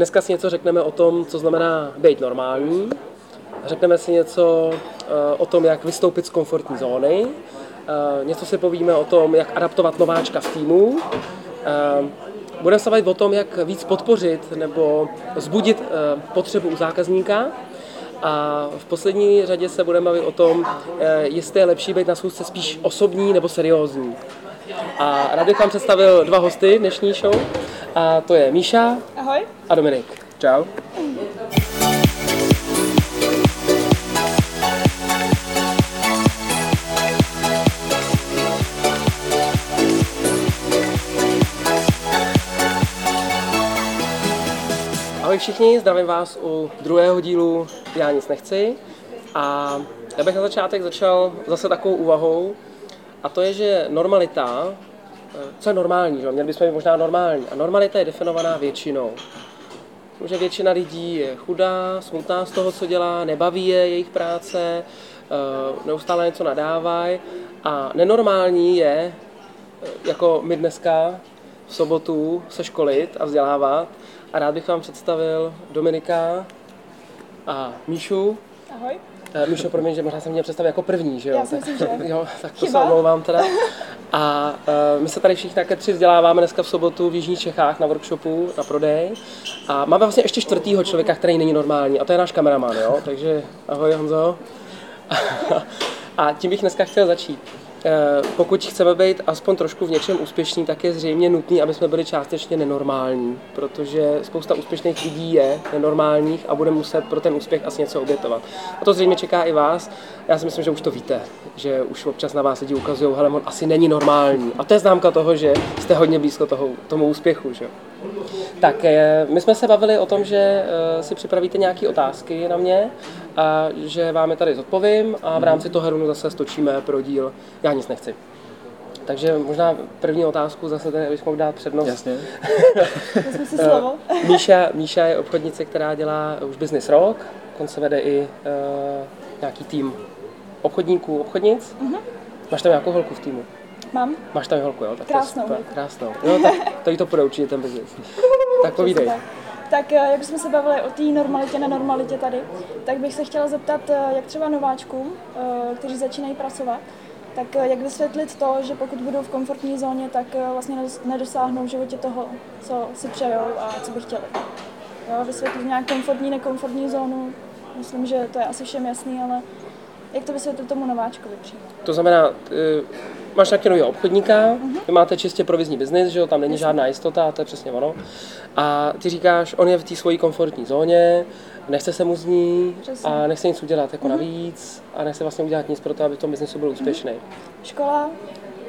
Dneska si něco řekneme o tom, co znamená být normální. Řekneme si něco eh, o tom, jak vystoupit z komfortní zóny. Eh, něco si povíme o tom, jak adaptovat nováčka v týmu. Eh, budeme se bavit o tom, jak víc podpořit nebo zbudit potřebu u zákazníka. A v poslední řadě se budeme bavit o tom, jestli je lepší být na schůzce spíš osobní nebo seriózní. A rád bych vám představil dva hosty dnešní show. A to je Míša. Ahoj. A Dominik. Čau. Ahoj všichni, zdravím vás u druhého dílu Já nic nechci. A já bych na začátek začal zase takovou úvahou, a to je, že normalita, co je normální, že? měli bychom být možná normální. A normalita je definovaná většinou. Že většina lidí je chudá, smutná z toho, co dělá, nebaví je jejich práce, eh, neustále něco nadávají. A nenormální je, eh, jako my dneska v sobotu se školit a vzdělávat. A rád bych vám představil Dominika a Míšu. Ahoj. Uh, Míšo, promiň, že možná jsem měl představit jako první, že jo? Já si myslím, že jo, tak to Chyba. se omlouvám teda. A uh, my se tady všichni také tři vzděláváme dneska v sobotu v Jižních Čechách na workshopu, na prodej. A máme vlastně ještě čtvrtýho člověka, který není normální, a to je náš kameraman, jo? Takže ahoj Honzo. a tím bych dneska chtěl začít. Eh, pokud chceme být aspoň trošku v něčem úspěšní, tak je zřejmě nutný, aby jsme byli částečně nenormální, protože spousta úspěšných lidí je nenormálních a bude muset pro ten úspěch asi něco obětovat. A to zřejmě čeká i vás. Já si myslím, že už to víte, že už občas na vás lidi ukazují, hele, on asi není normální. A to je známka toho, že jste hodně blízko toho, tomu úspěchu. Že? Tak eh, my jsme se bavili o tom, že eh, si připravíte nějaké otázky na mě a že vám je tady zodpovím a v rámci toho hrunu zase stočíme pro díl Já nic nechci. Takže možná první otázku zase tady bychom dát přednost. Jasně. si slovo. Míša, Míša je obchodnice, která dělá už business rok, on se vede i uh, nějaký tým obchodníků, obchodnic. Uh-huh. Máš tam nějakou holku v týmu? Mám. Máš tam holku, jo? Tak krásnou. To krásnou. No, tak to jí to půjde určitě ten business. tak povídej. Tak eh, jak jsme se bavili o té normalitě, nenormalitě tady, tak bych se chtěla zeptat, eh, jak třeba nováčkům, eh, kteří začínají pracovat, tak jak vysvětlit to, že pokud budou v komfortní zóně, tak vlastně nedosáhnou v životě toho, co si přejou a co by chtěli. Jo, vysvětlit nějak komfortní, nekomfortní zónu, myslím, že to je asi všem jasný, ale jak to vysvětlit tomu nováčkovi přímo? To znamená, máš nový obchodníka, uh-huh. vy máte čistě provizní biznis, že jo, tam není žádná jistota, a to je přesně ono. A ty říkáš, on je v té svojí komfortní zóně, nechce se mu z ní přesně. a nechce nic udělat jako uh-huh. navíc a nechce vlastně udělat nic pro to, aby v tom biznesu byl úspěšný. Uh-huh. Škola,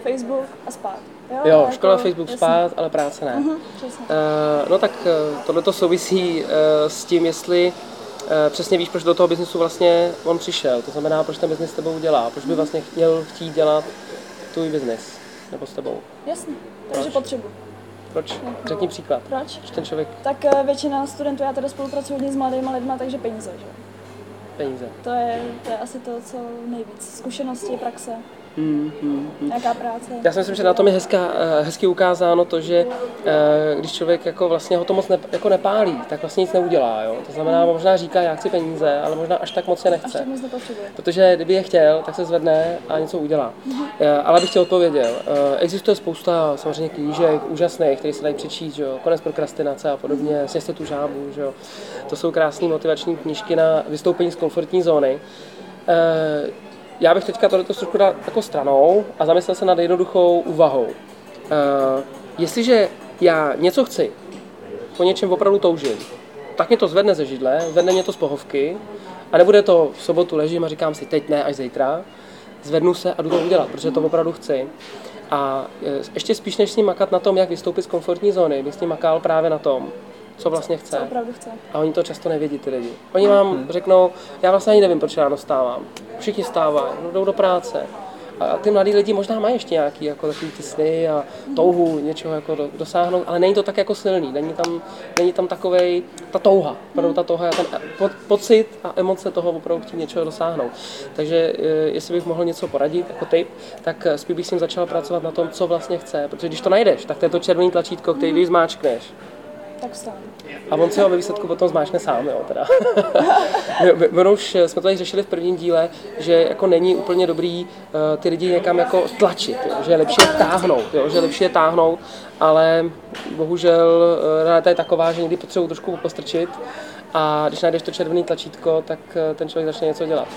Facebook a spát. Jo, jo škola, jako, Facebook, jasný. spát, ale práce ne. Uh-huh, uh, no tak uh, tohle to souvisí uh, s tím, jestli přesně víš, proč do toho biznesu vlastně on přišel. To znamená, proč ten biznis s tebou dělá, proč by vlastně chtěl chtít dělat tvůj biznis, nebo s tebou. Jasně, takže potřebu. Proč? Řekni příklad. Proč? Proč ten člověk? Tak eh, většina studentů, já tady spolupracuji hodně s mladými lidmi, takže peníze, že? Peníze. To je, to je asi to, co nejvíc. Zkušenosti, praxe. Hmm, hmm, hmm. Nějaká práce. Já si myslím, že na tom je hezká, eh, hezky ukázáno to, že eh, když člověk jako vlastně ho to moc ne, jako nepálí, tak vlastně nic neudělá. Jo? To znamená, hmm. možná říká, já chci peníze, ale možná až tak moc je nechce. Až tak moc Protože kdyby je chtěl, tak se zvedne a něco udělá. Hmm. Ale bych ti odpověděl. Existuje spousta samozřejmě knížek úžasných, které se dají přečíst, že jo? konec prokrastinace a podobně, hmm. sněste tu žábu. Že jo? To jsou krásné motivační knížky na vystoupení z komfortní zóny já bych teďka tohle trošku dal jako stranou a zamyslel se nad jednoduchou úvahou. Uh, jestliže já něco chci, po něčem opravdu toužím, tak mě to zvedne ze židle, zvedne mě to z pohovky a nebude to v sobotu ležím a říkám si teď ne, až zítra, zvednu se a jdu to udělat, protože to opravdu chci. A eh, ještě spíš než s ním makat na tom, jak vystoupit z komfortní zóny, bych s ním makal právě na tom, co vlastně chce. Co opravdu chce. A oni to často nevědí, ty lidi. Oni vám hmm. řeknou, já vlastně ani nevím, proč ráno stávám. Všichni stávají, no, jdou do práce. A ty mladí lidi možná mají ještě nějaký jako takový ty sny a touhu něčeho jako dosáhnout, ale není to tak jako silný, není tam, není tam takovej, ta touha, opravdu ta touha, ten po, pocit a emoce toho opravdu chtít něčeho dosáhnout. Takže eh, jestli bych mohl něco poradit jako tip, tak eh, spíš bych s ním začal pracovat na tom, co vlastně chce, protože když to najdeš, tak to je to červený tlačítko, který když zmáčkneš, tak vstanu. A on si ho ve výsledku potom zmáčne sám, jo, teda. my, my, my už jsme to tady řešili v prvním díle, že jako není úplně dobrý uh, ty lidi někam jako tlačit, jo, že je lepší je táhnout, jo, že je lepší je táhnout, ale bohužel uh, realita je taková, že někdy potřebuji trošku postrčit a když najdeš to červené tlačítko, tak ten člověk začne něco dělat.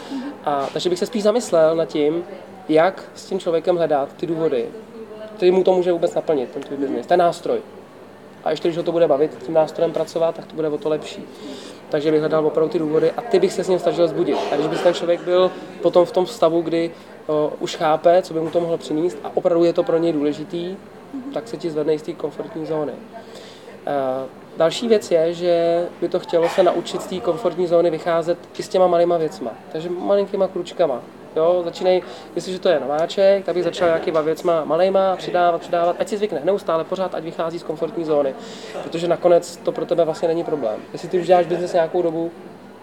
A, takže bych se spíš zamyslel nad tím, jak s tím člověkem hledat ty důvody, který mu to může vůbec naplnit, ten tvůj business, ten nástroj. A ještě když ho to bude bavit tím nástrojem pracovat, tak to bude o to lepší. Takže bych hledal opravdu ty důvody a ty bych se s ním snažil zbudit. A když by ten člověk byl potom v tom stavu, kdy o, už chápe, co by mu to mohlo přinést a opravdu je to pro něj důležitý, tak se ti zvedne z té komfortní zóny. Uh, další věc je, že by to chtělo se naučit z té komfortní zóny vycházet i s těma malýma věcma, takže malinkýma kručkama. Jo, začínej, jestliže to je nováček, tak bych začal nějakýma věcma malejma, přidávat, přidávat, ať si zvykne neustále pořád, ať vychází z komfortní zóny, protože nakonec to pro tebe vlastně není problém. Jestli ty už děláš biznes nějakou dobu,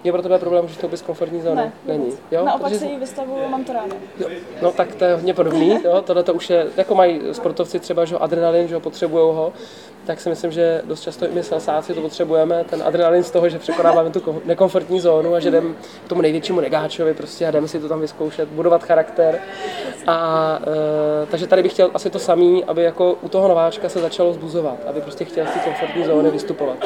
je pro tebe problém, že to z komfortní zóny? Ne, Není. Jo? Naopak Protože- se jí vystavuju, mám to ráda. Jo, no tak to je hodně podobný, jo, tohle to už je, jako mají sportovci třeba, že jo, adrenalin, že ho potřebují ho, tak si myslím, že dost často i my salsáci to potřebujeme, ten adrenalin z toho, že překonáváme tu kom- nekomfortní zónu a že jdeme k tomu největšímu negáčovi prostě a jdeme si to tam vyzkoušet, budovat charakter. A e, takže tady bych chtěl asi to samý, aby jako u toho nováčka se začalo zbuzovat, aby prostě chtěl z té komfortní zóny vystupovat.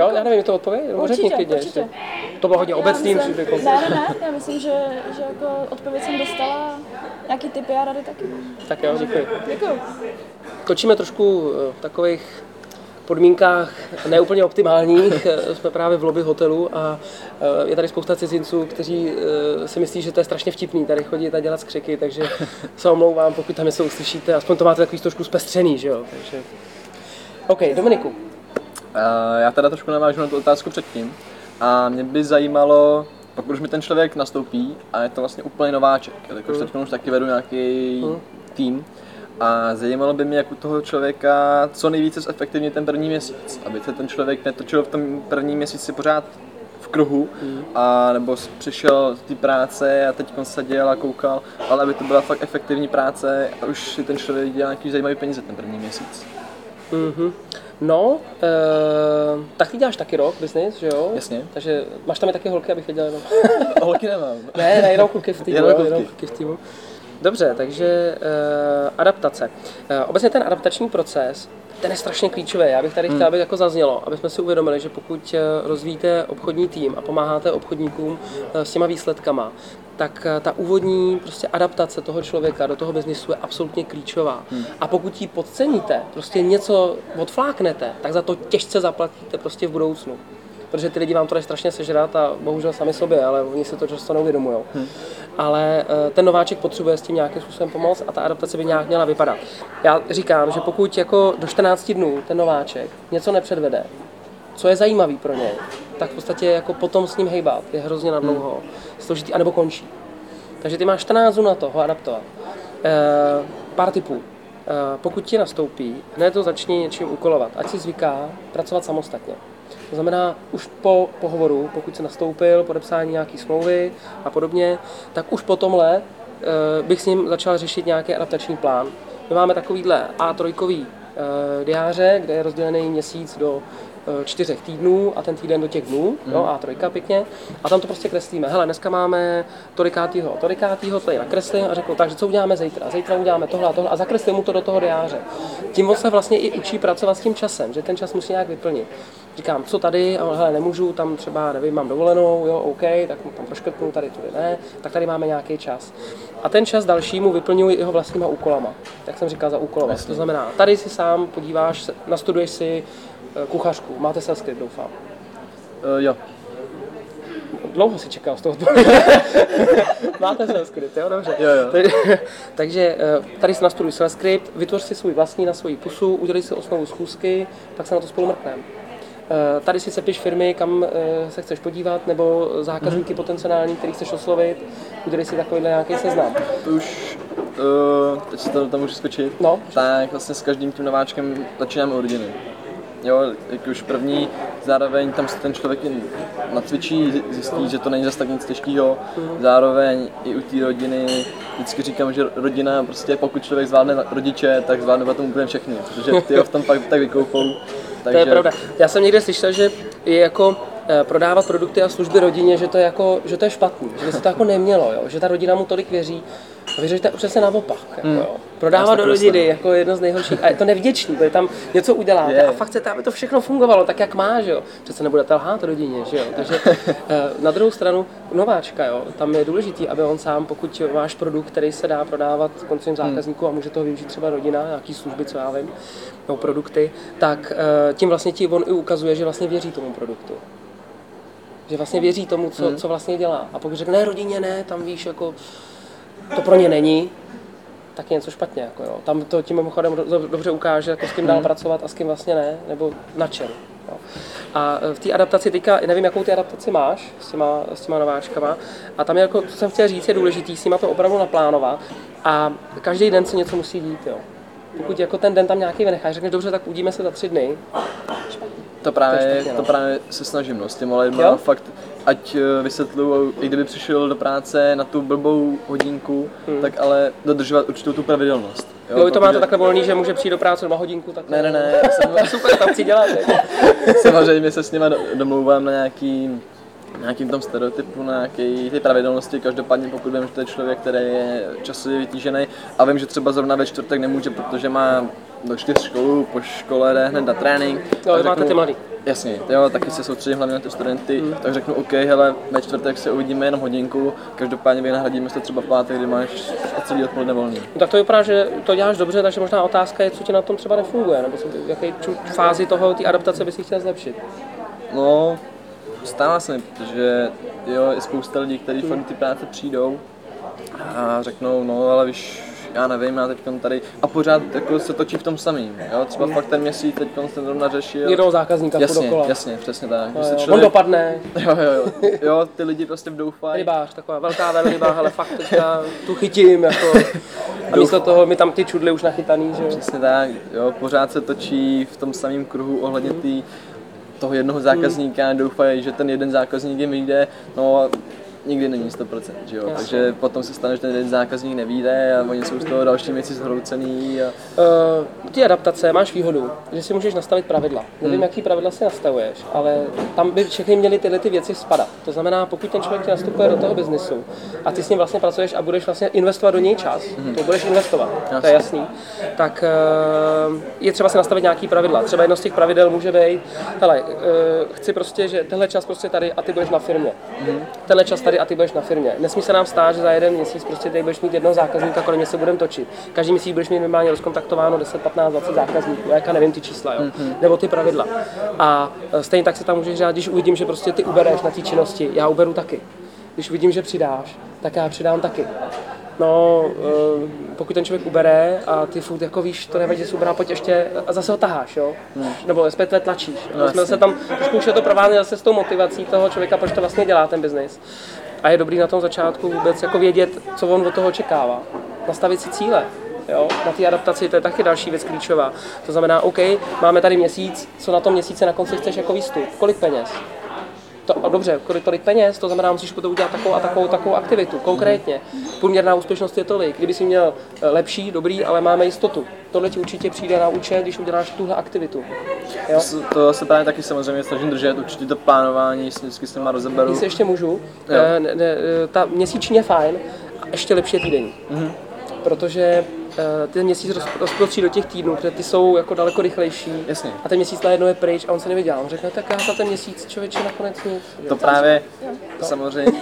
Jo? Já nevím, je to odpověď? Nebo Určitě, řekni klidně určitě. ještě. To bylo hodně obecný, Já musíš myslím, být komfortní. ne, ne, ne, já myslím, že, že jako odpověď jsem dostala, nějaký typy a rady taky. Tak jo, děkuji. Děkuju. točíme trošku eh, v takových podmínkách neúplně optimálních. Eh, Jsme právě v lobby hotelu a eh, je tady spousta cizinců, kteří si myslí, že to je strašně vtipný tady chodit a dělat skřiky, takže se omlouvám, pokud tam něco uslyšíte. Aspoň to máte takový trošku zpestřený, že jo? Takže... OK, Dominiku. Eh, Já teda trošku navážu na tu otázku předtím. A mě by zajímalo, pokud už mi ten člověk nastoupí a je to vlastně úplně nováček, jakož teď už taky vedu nějaký tým, a zajímalo by mě, jak u toho člověka co nejvíce zefektivnit ten první měsíc, aby se ten člověk netočil v tom prvním měsíci pořád v kruhu, a nebo přišel z té práce a teď seděl a koukal, ale aby to byla fakt efektivní práce a už si ten člověk dělal nějaký zajímavý peníze ten první měsíc. Mhm. No, eh, tak ty děláš taky rok business, že jo? Jasně. Takže máš tam i taky holky, abych věděl jenom. Holky nemám. Ne, ne, jenom kluky v týmu. Jenom kluky v týmu. Dobře, takže uh, adaptace. Uh, obecně ten adaptační proces, ten je strašně klíčový. Já bych tady chtěl, aby jako zaznělo, aby jsme si uvědomili, že pokud eh, rozvíjíte obchodní tým a pomáháte obchodníkům eh, s těma výsledkama, tak ta úvodní prostě adaptace toho člověka do toho biznisu je absolutně klíčová. A pokud ji podceníte, prostě něco odfláknete, tak za to těžce zaplatíte prostě v budoucnu protože ty lidi vám to dají strašně sežrat a bohužel sami sobě, ale oni si to často neuvědomují. Hmm. Ale eh, ten nováček potřebuje s tím nějakým způsobem pomoct a ta adaptace by nějak měla vypadat. Já říkám, že pokud jako do 14 dnů ten nováček něco nepředvede, co je zajímavý pro něj, tak v podstatě jako potom s ním hejbat je hrozně na dlouho, složitý, anebo končí. Takže ty máš 14 dnů na to ho adaptovat. E, pár typů. E, pokud ti nastoupí, hned to začni něčím úkolovat. Ať si zvyká pracovat samostatně. To znamená, už po pohovoru, pokud se nastoupil, podepsání nějaké smlouvy a podobně, tak už po tomhle e, bych s ním začal řešit nějaký adaptační plán. My máme takovýhle A3 e, diáře, kde je rozdělený měsíc do e, čtyřech týdnů a ten týden do těch dnů, jo, A3 pěkně. A tam to prostě kreslíme. Hele, dneska máme tolikátýho, tolikátýho, to je nakreslím a řeknu, takže co uděláme zítra? Zítra uděláme tohle a tohle a zakreslím mu to do toho diáře. Tím on se vlastně i učí pracovat s tím časem, že ten čas musí nějak vyplnit. Říkám, co tady, a on, hele, nemůžu, tam třeba, nevím, mám dovolenou, jo, OK, tak mu tam proškrtnu, tady tudy ne, tak tady máme nějaký čas. A ten čas další mu vyplňuji jeho vlastníma úkolama, jak jsem říkal, za úkolovat. To znamená, tady si sám podíváš, nastuduješ si eh, kuchařku, máte self doufám. Uh, jo. Dlouho si čekal z toho. Máte self-script, jo, dobře. Jo, jo. Takže, eh, tady si nastuduj self-script, vytvoř si svůj vlastní na svoji pusu, udělej si osnovu schůzky, pak se na to spolu mrkneme. Eh, Tady si sepiš firmy, kam eh, se chceš podívat, nebo zákazníky potenciální, který chceš oslovit, udělej si takovýhle nějaký seznam. To už, uh, teď si to tam můžu skočit, No. tak vlastně s každým tím nováčkem začínáme od rodiny. jo, jak už první, zároveň tam se ten člověk nacvičí, zjistí, že to není zase tak nic těžkého, zároveň i u té rodiny, vždycky říkám, že rodina, prostě pokud člověk zvládne rodiče, tak zvládne potom úplně všechny, protože ty ho v tom pak tak vykoupou. To je pravda. Já jsem někde slyšel, že je jako eh, prodávat produkty a služby rodině, že to je, jako, že to je špatný, že by se to jako nemělo, jo? že ta rodina mu tolik věří. A vy říkáte přesně naopak. Jako, Hmm. jo? Prodávat do rodiny jako jedno z nejhorších. A je to nevděčný, protože tam něco uděláte Je. a fakt chcete, aby to všechno fungovalo tak, jak má, že jo. Přece nebudete lhát rodině, že jo. Takže eh, na druhou stranu nováčka, jo, tam je důležitý, aby on sám, pokud máš produkt, který se dá prodávat koncovým zákazníkům a může toho využít třeba rodina, nějaký služby, co já vím, nebo produkty, tak eh, tím vlastně ti on i ukazuje, že vlastně věří tomu produktu. Že vlastně věří tomu, co, co vlastně dělá. A pokud řekne, ne, rodině ne, tam víš, jako to pro ně není, tak je něco špatně. Jako jo. Tam to tím mimochodem do- do- dobře ukáže, jako s kým dál pracovat a s kým vlastně ne, nebo na čem. Jo. A e, v té adaptaci teďka, nevím, jakou ty adaptaci máš s těma, s těma nováčkama, a tam je jako, co jsem chtěl říct, je důležitý s nima to opravdu naplánovat a každý den se něco musí dít. Jo. Pokud jako ten den tam nějaký vynecháš, řekneš, dobře, tak uvidíme se za tři dny, To právě, To to, špatně, no. právě se snažím, no, s těma lidma, fakt, ať eh, vysvětluju, i kdyby přišel do práce na tu blbou hodinku, tak ale dodržovat určitou tu pravidelnost. Jo, vy to máte takhle volný, že může přijít do práce doma hodinku, tak Ne, ne, ne, jsem, super, tam chci dělat. samozřejmě se s nima do- domlouvám na nějaký nějakým tom stereotypu, na nějaké ty pravidelnosti, každopádně pokud vím, že to je člověk, který je časově vytížený a vím, že třeba zrovna ve čtvrtek nemůže, protože má do čtyř školu, po škole jde hned na trénink. Jo, tak máte ty mladý. Jasně, jo, taky se soustředím hlavně na ty studenty, mm. tak řeknu OK, hele, ve čtvrtek se uvidíme jenom hodinku, každopádně vynahradíme se třeba pátek, kdy máš celý odpoledne volný. No, tak to vypadá, že to děláš dobře, takže možná otázka je, co ti na tom třeba nefunguje, nebo co, v jaké fázi toho, té adaptace bys si chtěl zlepšit. No, stává se mi, protože jo, je spousta lidí, kteří fakt do ty práce přijdou a řeknou, no ale víš, já nevím, já teď tady a pořád jako se točí v tom samým, jo, třeba fakt ten měsíc teď jsem zrovna řešil. Jednoho zákazníka Jasně, dokola. jasně, přesně tak. Jo, jo. On člověk, dopadne, jo, jo, jo, jo, ty lidi prostě vdoufají. rybář, taková velká velryba, ale fakt teďka tu chytím, jako. A místo toho mi tam ty čudly už nachytaný, že jo. Přesně tak, jo, pořád se točí v tom samém kruhu ohledně tý, toho jednoho zákazníka, doufají, že ten jeden zákazník jim vyjde, no a nikdy není 100%, že jo, Jasně. takže potom se stane, že ten zákazník nevíde a oni jsou z toho další věci zhroucený a Uh, ty adaptace máš výhodu, že si můžeš nastavit pravidla. Nevím, Hmm. jaký pravidla si nastavuješ, ale tam by všechny měly tyhle ty věci spadat. To znamená, pokud ten člověk ti nastupuje do toho biznisu a ty s ním vlastně pracuješ a budeš vlastně investovat do něj čas, to budeš investovat, to je jasný, tak uh, je třeba si nastavit nějaký pravidla. Třeba jedno z těch pravidel může být, hele, uh, chci prostě, že tenhle čas prostě tady a ty budeš na firmě. Tenhle čas tady a ty budeš na firmě. Nesmí se nám stát, že za jeden měsíc prostě tady budeš mít jednoho zákazníka, kolem mě se budeme točit. Každý měsíc budeš mít minimálně rozkontaktováno 10, 15, 20 zákazníků. Já jaká nevím ty čísla, jo? nebo ty pravidla. A e, stejně tak se tam můžeš řád, když uvidím, že prostě ty ubereš na té činnosti, já uberu taky. Když uvidím, že přidáš, tak já přidám taky. No, eh, pokud ten člověk ubere a ty furt jako víš, to nevadí, že si uberá, pojď ještě a zase ho taháš, jo? Nebo respektive tlačíš. No, jsme se tam, trošku už je to provázet zase s tou motivací toho člověka, proč to vlastně dělá ten biznis. A je dobrý na tom začátku vůbec jako vědět, co on od toho očekává. Nastavit si cíle. Jo? Na té adaptaci to je taky další věc klíčová. To znamená, OK, máme tady měsíc, co na tom měsíci na konci chceš jako výstup, kolik peněz, to, a dobře, kolik tolik peněz, to znamená, musíš potom udělat takovou a takovou, takovou aktivitu, konkrétně. Průměrná úspěšnost je tolik. Kdyby si měl eh, lepší, dobrý, ale máme jistotu. Tohle ti určitě přijde na účet, když uděláš tuhle aktivitu. Jo? to, se- to se právě taky samozřejmě snažím držet, určitě to plánování, s- vždycky s nima rozeberu. Jestli ještě můžu, eh, ne, ne, eh, ta měsíční je fajn, a ještě lepší je týdenní. Protože ten měsíc roz, rozprostří do těch týdnů, protože ty jsou jako daleko rychlejší. Jasně. A ten měsíc najednou je pryč a on se nevydělá. On řekne, tak já za ten měsíc člověče nakonec nic. To právě, samozřejmě,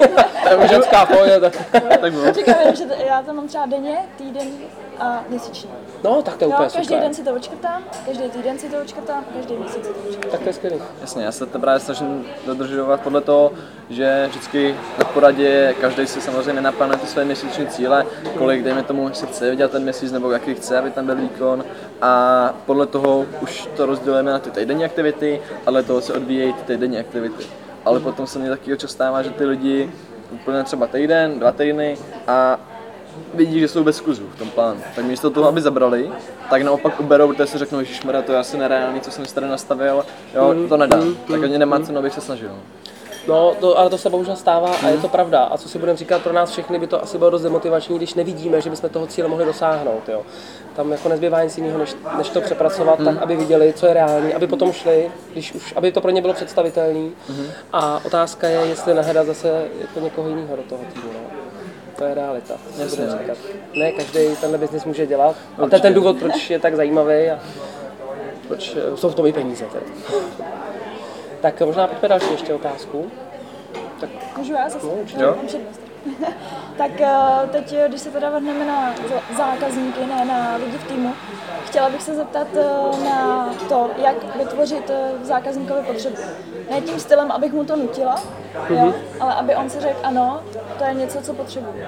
Ženská pojď, tak. tak bylo. Říkám jenom, že já to mám třeba denně, týdenní a měsíčně. No, tak to je Jo, úplně každý super. den si to očkrtám, každý týden si to očkrtám, každý měsíc si to očkrtám. Tak to je skvělý. Jasně, já se to právě snažím dodržovat podle toho, že vždycky na poradě každý si samozřejmě naplánuje ty své měsíční cíle, kolik, dejme tomu, si chce vydělat ten měsíc nebo jaký chce, aby tam byl výkon a podle toho už to rozdělujeme na ty týdenní aktivity, ale toho se odvíjejí ty týdenní aktivity. Ale potom se mně taky často stává, že ty lidi úplně třeba týden, dva týdny a vidí, že jsou bez kuzu v tom plánu. Tak místo toho, aby zabrali, tak naopak uberou, protože si řeknou, že to je asi nereálný, co jsem si tady nastavil, jo, to nedám. Tak ani nemá cenu, abych se snažil. No, to, ale to se bohužel stává a je to pravda. A co si budeme říkat, pro nás všechny by to asi bylo dost demotivační, když nevidíme, že bychom toho cíle mohli dosáhnout. Jo. Tam jako nezbývá nic jiného, než, než to přepracovat tak, aby viděli, co je reálný, aby potom šli, když už, aby to pro ně bylo představitelné. A otázka je, jestli nahledat zase jako někoho jiného do toho týmu. No. To je realita. no. říkat. Ne, každý tenhle biznis může dělat. A to je ten důvod, proč je tak zajímavý a proč eh, jsou v tom i peníze. Tedy. Tak možná pojďme další ještě otázku. Můžu já zase? Jo. Mám přednost. tak eh, teď, eh, když se teda vrhneme na zákazníky, ne na lidi v týmu, chtěla bych se zeptat eh, na to, jak vytvořit zákazníkovi potřebu. Ne tím stylem, abych mu to nutila, jo, ale aby on si řekl, ano, to je něco, co potřebuji.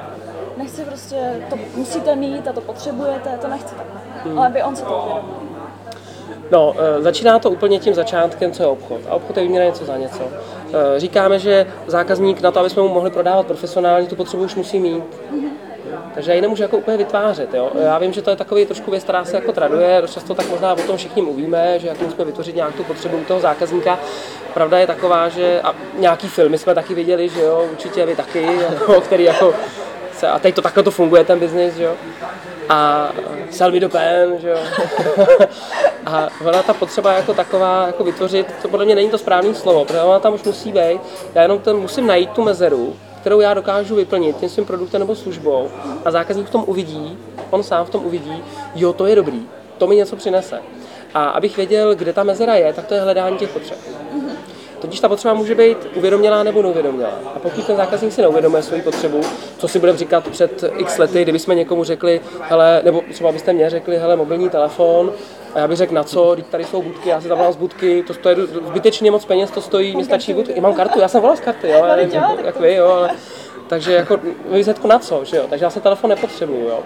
Nechci prostě, to musíte mít a to potřebujete, to nechci takhle. Ale aby on si to uvědomil. No, začíná to úplně tím začátkem, co je obchod. A obchod je výměna něco za něco. Eh, Říkáme, že zákazník na to, aby jsme mu mohli prodávat profesionálně, tu potřebu už musí mít. Takže já ji nemůžu jako úplně vytvářet. Jo? Já vím, že to je takový trošku věc, která se jako traduje, dost často tak možná o tom všichni mluvíme, že jak musíme vytvořit nějak tu potřebu u toho zákazníka. Pravda je taková, že a nějaký filmy jsme taky viděli, že jo, určitě vy taky, jako, který jako se, a teď to takhle to funguje ten biznis, jo. A sell me the pen, že jo. a ona ta potřeba jako taková jako vytvořit, to podle mě není to správné slovo, protože ona tam už musí být. Já jenom ten musím najít tu mezeru, kterou já dokážu vyplnit tím svým produktem nebo službou a zákazník v tom uvidí, on sám v tom uvidí, jo, to je dobrý, to mi něco přinese. A abych věděl, kde ta mezera je, tak to je hledání těch potřeb. Totiž ta potřeba může být uvědomělá nebo neuvědomělá. A pokud ten zákazník si neuvědomuje svoji potřebu, co si budeme říkat před x lety, kdybychom někomu řekli, hele, nebo třeba byste mě řekli, hele, mobilní telefon, a já bych řekl, na co, teď tady jsou budky, já si tam volám z budky, to stojí zbytečně moc peněz, to stojí, mě stačí budky. I mám kartu, já jsem volal z karty, jo, já nevím, jak, vy, jo, ale, takže jako výsledku na co, že jo, takže já se telefon nepotřebuju, jo.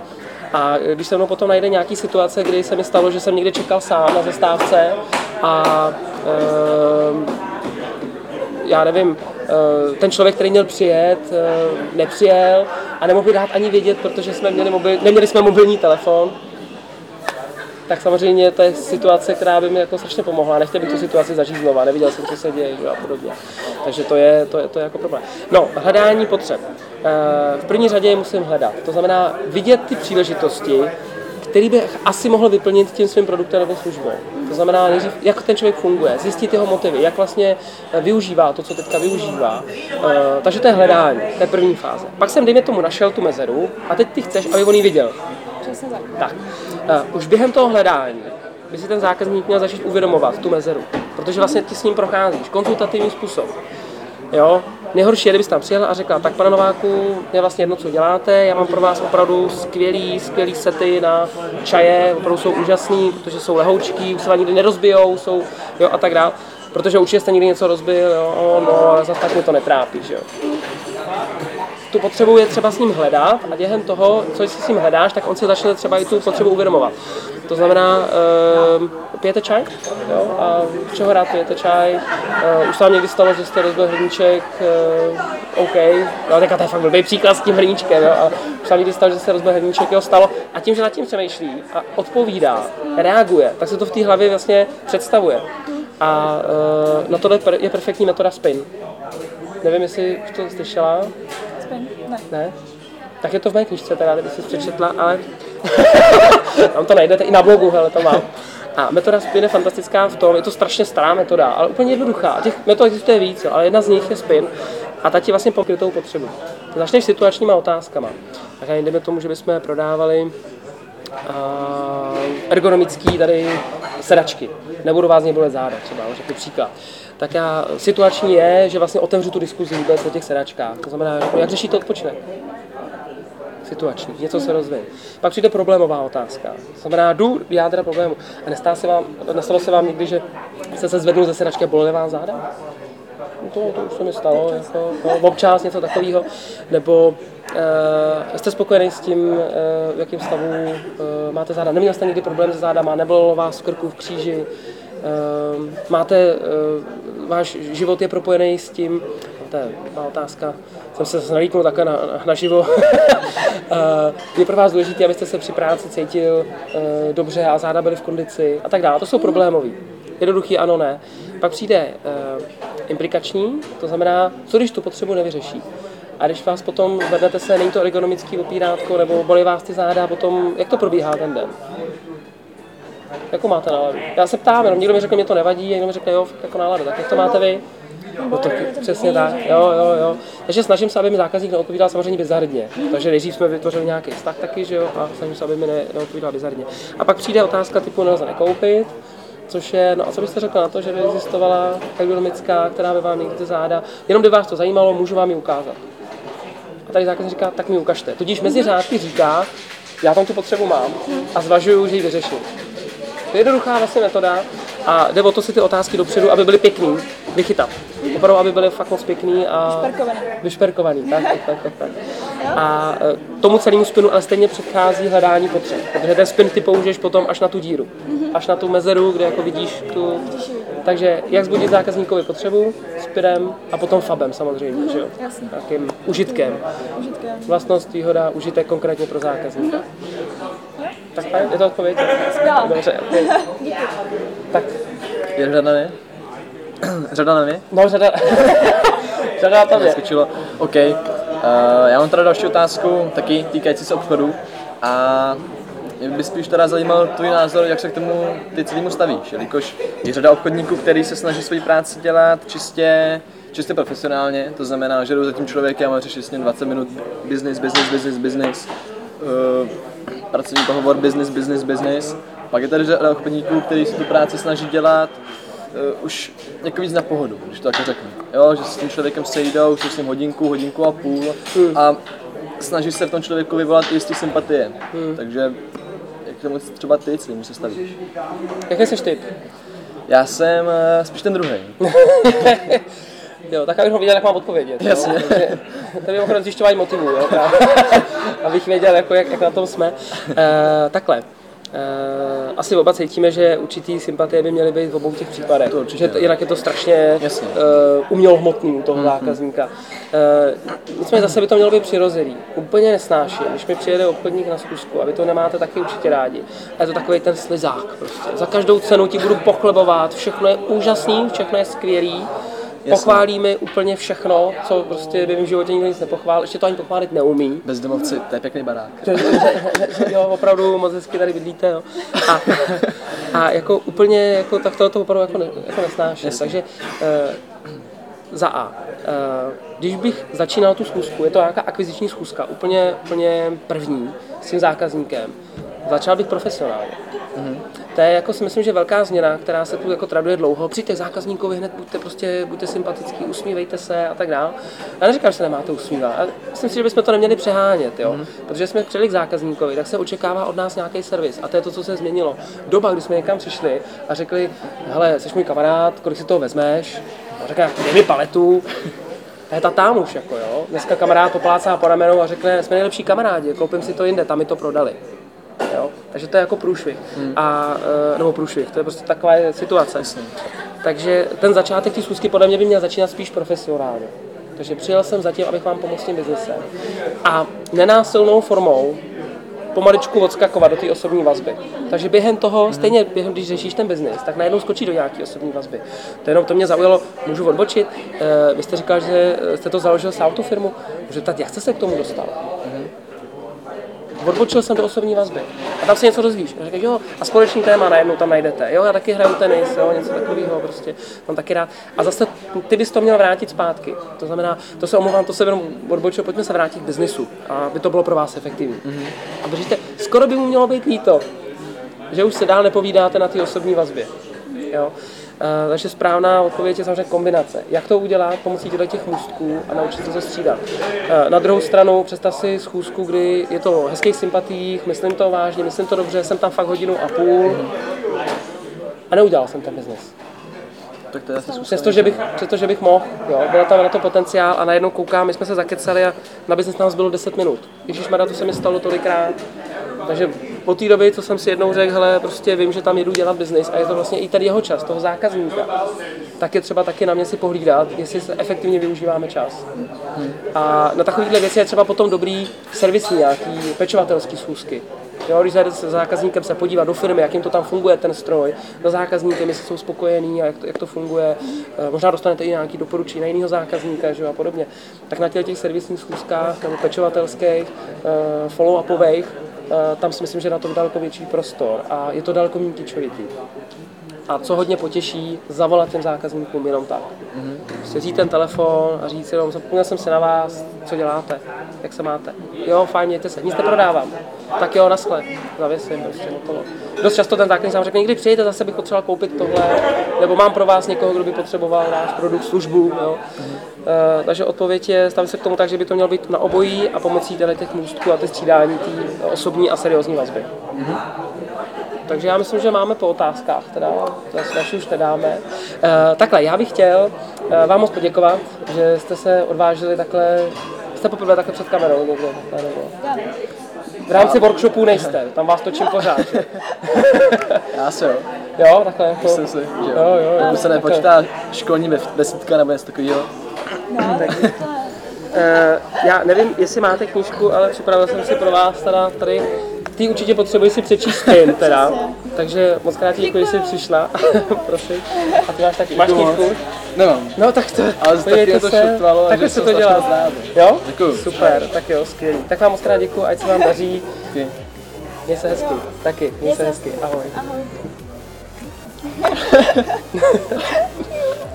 A když se mnou potom najde nějaký situace, kdy se mi stalo, že jsem někde čekal sám na zastávce a ehm, já nevím, eh, ten člověk, který měl přijet, eh, nepřijel a nemohl dát ani vědět, protože jsme měli mobil, neměli jsme mobilní telefon, tak samozřejmě to je situace, která by mi jako strašně pomohla. Nechtěl bych tu situaci zažít znova, neviděl jsem, co se děje a podobně. Takže to je, to je, to je jako problém. No, hledání potřeb. Eh, V první řadě je musím hledat. To znamená vidět ty příležitosti, který bych asi mohl vyplnit tím svým produktem nebo službou. To znamená, nejdřív, jak ten člověk funguje, zjistit jeho motivy, jak vlastně eh, využívá to, co teďka využívá. Eh, Takže to je hledání, to je první fáze. Pak jsem, dejme tomu, našel tu mezeru a teď ty chceš, aby on ji viděl. Přesně tak. Tak, uh, už během toho hledání by si ten zákazník měl začít uvědomovat tu mezeru, protože vlastně ty s ním procházíš, konzultativní způsob. Jo? Nejhorší je, kdybys tam přijel a řekla, tak pane Nováku, je vlastně jedno, co děláte, já mám pro vás opravdu skvělý, skvělý sety na čaje, opravdu jsou úžasný, protože jsou lehoučký, už se vám nikdy nerozbijou, jsou, jo, a tak dále. Protože určitě jste někdy něco rozbil, jo, no, ale zase tak mě to netrápí, že jo tu potřebu je třeba s ním hledat a během toho, co si s ním hledáš, tak on si začne třeba i tu potřebu uvědomovat. To znamená, uh, pijete čaj? Jo? A čeho rád pijete čaj? Uh, už se vám někdy stalo, že jste rozbil hrníček, uh, OK, no, tak to je fakt blbý příklad s tím hrníčkem, jo? a už se vám někdy stalo, že jste rozbil hrníček, jo, stalo. A tím, že nad tím přemýšlí a odpovídá, reaguje, tak se to v té hlavě vlastně představuje. A uh, na tohle je perfektní metoda spin. Nevím, jestli už to slyšela. Ne. Ne? Tak je to v mé knižce, teda, kdyby si přečetla, ale tam to najdete i na blogu, hele, to mám. A metoda spin je fantastická v tom, je to strašně stará metoda, ale úplně jednoduchá. Těch metod existuje víc, ale jedna z nich je spin a ta ti vlastně pokrytou potřebu. Začneš situačníma otázkama. Tak a jdeme tomu, že bychom prodávali uh, ergonomický tady sedačky. Nebudu vás bolet záda, třeba, řeknu příklad. Tak já, situační je, že vlastně otevřu tu diskuzi vůbec o těch sedačkách. To znamená, jako jak řešíte odpočinek? situační, něco se rozvíjí. Pak přijde problémová otázka. Znamená, jdu jádra problému. A nestalo se vám, nestalo se vám někdy, že jste se zvednul ze sedačky a bolely vás záda? To, to už se mi stalo, jako, no, občas něco takového. Nebo Uh, jste spokojený s tím, uh, v jakém stavu uh, máte záda? Neměl jste někdy problém se zádama? Nebylo vás v krku, v kříži? Uh, máte, uh, váš život je propojený s tím, to je otázka. Jsem se nalíknul takhle na, na, naživo. Je pro vás důležité, abyste se při práci cítil eh, dobře a záda byly v kondici a tak dále. To jsou problémový. Jednoduchý ano, ne. Pak přijde uh, implikační, to znamená, co když tu potřebu nevyřeší. A když vás potom zvednete se, není to ergonomický opírátko, nebo bolí vás ty záda, potom, jak to probíhá ten den? Jakou máte náladu? Já se ptám, jenom někdo mi řekne, mě to nevadí, někdo mi řekne, jo, jako náladu. Tak jak to máte vy? No to, přesně tak, jo, jo, jo. Takže snažím se, aby mi zákazník neodpovídal samozřejmě bizarně. Takže nejdřív jsme vytvořili nějaký vztah taky, že jo, a snažím se, aby mi ne, neodpovídal bizarně. A pak přijde otázka typu nelze nekoupit, což je, no a co byste řekl na to, že by existovala ergonomická, která by vám někdy ty záda, jenom by vás to zajímalo, můžu vám ji ukázat. A tady zákazník říká, tak mi ukažte. Tudíž mezi řádky říká, já tam tu potřebu mám a zvažuju, že ji vyřeším. To je jednoduchá vlastně metoda a jde o to si ty otázky dopředu, aby byly pěkný, vychytat. Opravdu, aby byly fakt moc pěkný a Vyšperkovaný. vyšperkovaný. Tak, tak, tak, tak. A e, tomu celému spinu ale stejně předchází hledání potřeb, protože ten spin ty použiješ potom až na tu díru, až na tu mezeru, kde jako vidíš tu... Takže jak zbudit zákazníkovi potřebu spinem a potom fabem samozřejmě, že jo? Jasně. Takým užitkem. Užitkem. Vlastnost, výhoda, užitek konkrétně pro zákazníka. Tak fajn, je to odpověď? Skvělá. Dobře, okay. Tak, Je řada na mě? řada na mě? no řada... řada tam je. Skočilo. OK. Uh, já mám teda další otázku, taky týkající se obchodu. A mě by spíš teda zajímal tvůj názor, jak se k tomu ty celému stavíš, jelikož je řada obchodníků, který se snaží svoji práci dělat čistě, čistě profesionálně, to znamená, že jdou za tím člověkem a řeší s ním 20 minut business, business, business, business, uh, pracovní pohovor business, business, business. Pak je tady řada obchodníků, kteří si tu práci snaží dělat uh, už jako víc na pohodu, když to takhle řeknu. Jo, že s tím člověkem sejdou, jsou s ním hodinku, hodinku a půl a snaží se v tom člověku vyvolat jistý sympatie. Takže jak tomu třeba ty celým se stavíš? Jaký jsi typ? Já jsem eh, spíš ten druhý. Jo, tak abych ho viděl, jak mám odpovědět. jo. Jasně. Takže To je mimochodem zjišťování motivů, jo, právě. abych věděl, jako, jak, jak, na tom jsme. Uh, takhle. Uh, asi oba cítíme, že určitý sympatie by měly být v obou těch případech. To určitě, že jinak je to strašně Jasně. uh, umělohmotný u toho zákazníka. Uh, nicméně zase by to mělo být přirozený. Úplně nesnáším, když mi přijede obchodník na zkusku a vy to nemáte taky určitě rádi. A je to takový ten slizák prostě. Za každou cenu ti budu pochlebovat, všechno je úžasný, všechno je skvělý. Pochválí mi úplně všechno, co prostě by v životě nikdo nic nepochválil, ještě to ani pochválit neumí. Bezdomovci, to je pěkný barák. Jo, opravdu moc hezky tady bydlíte, jo. A, a jako úplně, jako, tak to, to opravdu jako, ne, jako nesnáším. Takže eh, za A. Eh, když bych začínal tu schůzku, je to nějaká akviziční schůzka, úplně, úplně první s tím zákazníkem, začal bych profesionálně. To je jako si myslím, že velká změna, která se tu jako traduje dlouho. Přijďte zákazníkovi hned, buďte prostě, buďte sympatický, usmívejte se a tak dále. Já neříkám, že se nemáte usmívat. ale myslím si, že bychom to neměli přehánět, jo? Protože jsme přijeli k zákazníkovi, tak se očekává od nás nějaký servis. A to je to, co se změnilo. Doba, kdy jsme někam přišli a řekli, hele, jsi můj kamarád, kolik si toho vezmeš? A řekne, dej mi paletu. To je ta tam už, jako jo. Dneska kamarád poplácá po ramenou a řekne, jsme nejlepší kamarádi, koupím si to jinde, tam mi to prodali. Jo? Takže to je jako průšvih. A, e, nebo průšvih, to je prostě taková je situace. Takže ten začátek té schůzky podle mě by měl začínat spíš profesionálně. Takže přijel jsem zatím, abych vám pomohl s tím biznesem. A nenásilnou formou pomaličku odskakovat do té osobní vazby. Takže během toho, stejně během, když řešíš ten biznis, tak najednou skočí do nějaké osobní vazby. To jenom to mě zaujalo, můžu odbočit. E, vy jste říkal, že jste to založil sám tu firmu. Můžu ptat, jak jste se k tomu dostal? Odbočil jsem do osobní vazby. A tam se něco dozvíš. A říkáš, jo, a společný téma najednou tam najdete. Jo, já taky hraju tenis, jo, něco takového prostě. Mám taky rád. A zase ty bys to měl vrátit zpátky. To znamená, to se omlouvám, to se jenom odbočil, pojďme se vrátit k biznisu, aby to bylo pro vás efektivní. Mm-hmm. A držíte, skoro by mu mělo být líto, že už se dál nepovídáte na té osobní vazbě. Jo. Uh, takže správná odpověď je samozřejmě kombinace. Jak to udělat pomocí těch můstků a naučit se to střídat. Uh, na druhou stranu představ si schůzku, kdy je to o hezkých sympatiích, myslím to vážně, myslím to dobře, jsem tam fakt hodinu a půl a neudělal jsem ten biznis. Tak to je asi zkušenost. Přestože bych, přestože bych mohl, jo, byl tam na to potenciál a najednou koukám, my jsme se zakecali a na biznis nás bylo 10 minut. Ježíš to se mi stalo tolikrát. Takže od té doby, co jsem si jednou řekl, hele, prostě vím, že tam jedu dělat biznis a je to vlastně i ten jeho čas, toho zákazníka, tak je třeba taky na mě si pohlídat, jestli efektivně využíváme čas. A na takovéhle věci je třeba potom dobrý servisní nějaký pečovatelský schůzky. Jo, když zajde se zákazníkem se podívat do firmy, jak jim to tam funguje, ten stroj, za zákazníkem, jestli jsou spokojení a jak to, jak to funguje. Eh, Možná dostanete i nějaký doporučení na jiného zákazníka že jo, a podobně. Tak na těch, těch servisních schůzkách nebo pečovatelských, eh, follow-upových, tam si myslím, že na to daleko větší prostor a je to daleko méně kičovitý. A co hodně potěší, zavolat těm zákazníkům jenom tak. Mm-hmm. Prostě vzít ten telefon a říct jenom, zapomněl jsem si na vás, co děláte, jak se máte. Jo, fajn, mějte se, nic neprodávám. Tak jo, naschle, zavěsím, prostě hotovo. Dost často ten zákazník sám řekne, někdy přijďte, zase bych potřeboval koupit tohle, nebo mám pro vás někoho, kdo by potřeboval náš produkt, službu. Jo. Uh, takže odpověď je, stavím se k tomu tak, že by to mělo být na obojí a pomocí těch můstků a ty střídání té osobní a seriózní vazby. Takže já myslím, že máme po otázkách, teda, to naši už nedáme. Uh, takhle, já bych chtěl uh, vám moc poděkovat, že jste se odvážili takhle, jste poprvé takhle před kamerou někde, takhle, nebo. V rámci workshopu nejste, tam vás točím pořád. že? Já se jo. Jo, takhle jako. Myslím si, že Jo, jo, jo. Pokud se nepočítá školní desítka nebo něco takového. No, tak. Uh, já nevím, jestli máte knížku, ale připravil jsem si pro vás teda tady ty určitě potřebuji si přečíst spin, teda. Takže moc krát děkuji, že jsi přišla. Prosím. A ty máš taky, máš knížku? Nemám. No tak to, Ale podívejte je to se, šutvalo takhle že se to dělá. Jo? Děkuju. Super, tak jo, skvělý. Tak vám moc krát děkuji, ať se vám daří. Měj se hezky. Taky, měj se se hezky. Ahoj. Ahoj.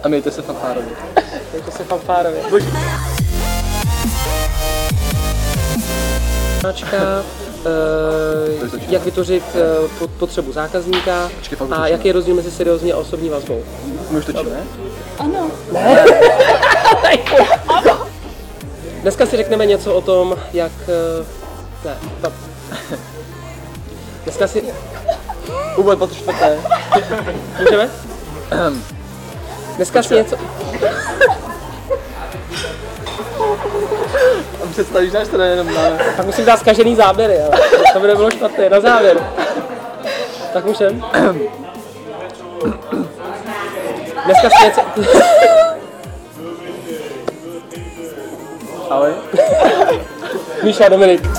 A mějte se fanfárovi. Mějte se fanfárově. Značka, jak vytvořit eh, pot- potřebu zákazníka Počkej, fakt a točíme. jaký je rozdíl mezi seriózní a osobní vazbou. My už točíme? Ano. Dneska si řekneme něco o tom, jak... eh, Ne, to... Dneska si... Úvod po čtvrté. Můžeme? Dneska si něco... představíš náš teda jenom na... Tak musím dát zkažený záběry, ale to by nebylo špatné, na závěr. Tak můžem? Dneska si něco... Ahoj. Míša Dominik.